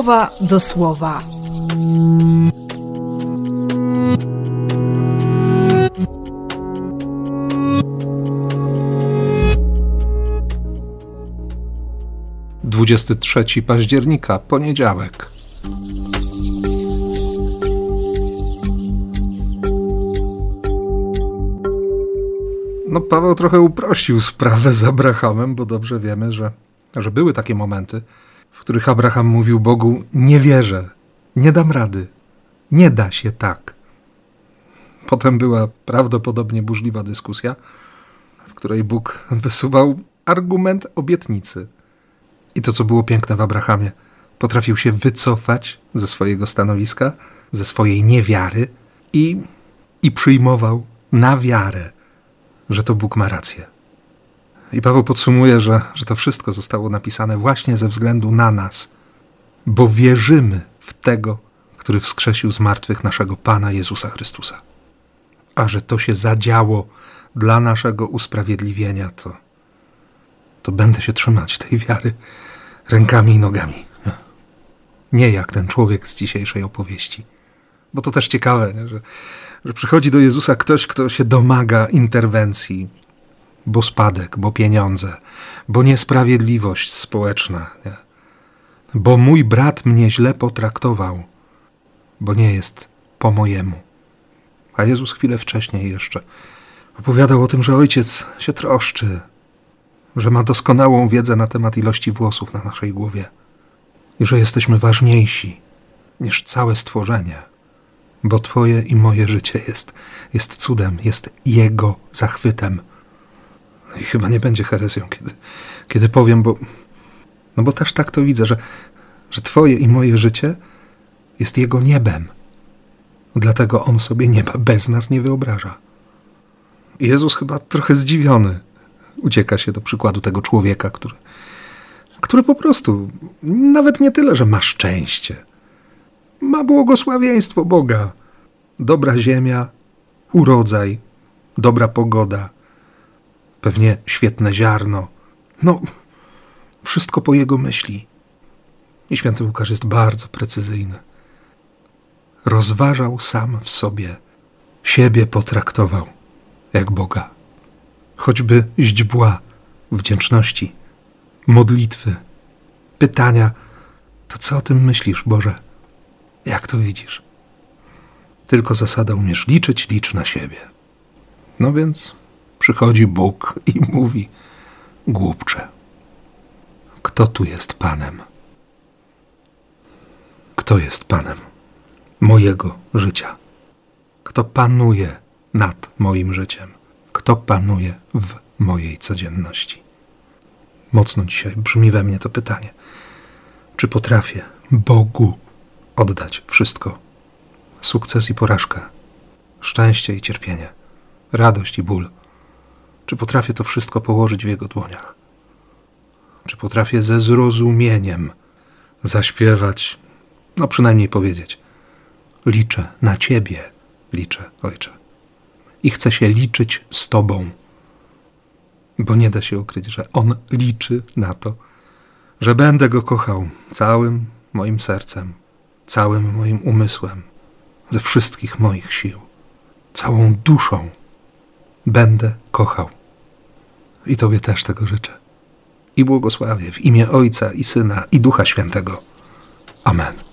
słowa do słowa. Dwudziesty trzeci października, poniedziałek. No, Paweł trochę uprościł sprawę z Abrahamem, bo dobrze wiemy, że, że były takie momenty, w których Abraham mówił Bogu: Nie wierzę, nie dam rady, nie da się tak. Potem była prawdopodobnie burzliwa dyskusja, w której Bóg wysuwał argument obietnicy. I to, co było piękne w Abrahamie, potrafił się wycofać ze swojego stanowiska, ze swojej niewiary i, i przyjmował na wiarę że to Bóg ma rację. I Paweł podsumuje, że, że to wszystko zostało napisane właśnie ze względu na nas, bo wierzymy w tego, który wskrzesił z martwych naszego Pana Jezusa Chrystusa. A że to się zadziało dla naszego usprawiedliwienia, to, to będę się trzymać tej wiary rękami i nogami. Nie jak ten człowiek z dzisiejszej opowieści. Bo to też ciekawe, nie? że że przychodzi do Jezusa ktoś, kto się domaga interwencji, bo spadek, bo pieniądze, bo niesprawiedliwość społeczna, nie? bo mój brat mnie źle potraktował, bo nie jest po mojemu. A Jezus chwilę wcześniej jeszcze opowiadał o tym, że ojciec się troszczy, że ma doskonałą wiedzę na temat ilości włosów na naszej głowie i że jesteśmy ważniejsi niż całe stworzenie bo Twoje i moje życie jest, jest cudem, jest Jego zachwytem. I chyba nie będzie herezją, kiedy, kiedy powiem, bo, no bo też tak to widzę, że, że Twoje i moje życie jest Jego niebem. Dlatego On sobie nieba bez nas nie wyobraża. Jezus chyba trochę zdziwiony ucieka się do przykładu tego człowieka, który, który po prostu nawet nie tyle, że ma szczęście – ma błogosławieństwo Boga. Dobra ziemia, urodzaj, dobra pogoda, pewnie świetne ziarno. No, wszystko po jego myśli. I święty Łukasz jest bardzo precyzyjny. Rozważał sam w sobie, siebie potraktował jak Boga. Choćby źdźbła wdzięczności, modlitwy, pytania, to co o tym myślisz, Boże? Jak to widzisz? Tylko zasada umiesz liczyć, licz na siebie. No więc przychodzi Bóg i mówi: Głupcze, kto tu jest Panem? Kto jest Panem mojego życia? Kto panuje nad moim życiem? Kto panuje w mojej codzienności? Mocno dzisiaj brzmi we mnie to pytanie. Czy potrafię Bogu oddać wszystko. Sukces i porażkę, szczęście i cierpienie, radość i ból. Czy potrafię to wszystko położyć w Jego dłoniach? Czy potrafię ze zrozumieniem zaśpiewać, no przynajmniej powiedzieć: Liczę na Ciebie, liczę, Ojcze. I chcę się liczyć z Tobą, bo nie da się ukryć, że On liczy na to, że będę Go kochał całym moim sercem, całym moim umysłem, ze wszystkich moich sił, całą duszą będę kochał. I Tobie też tego życzę. I błogosławię w imię Ojca i Syna i Ducha Świętego. Amen.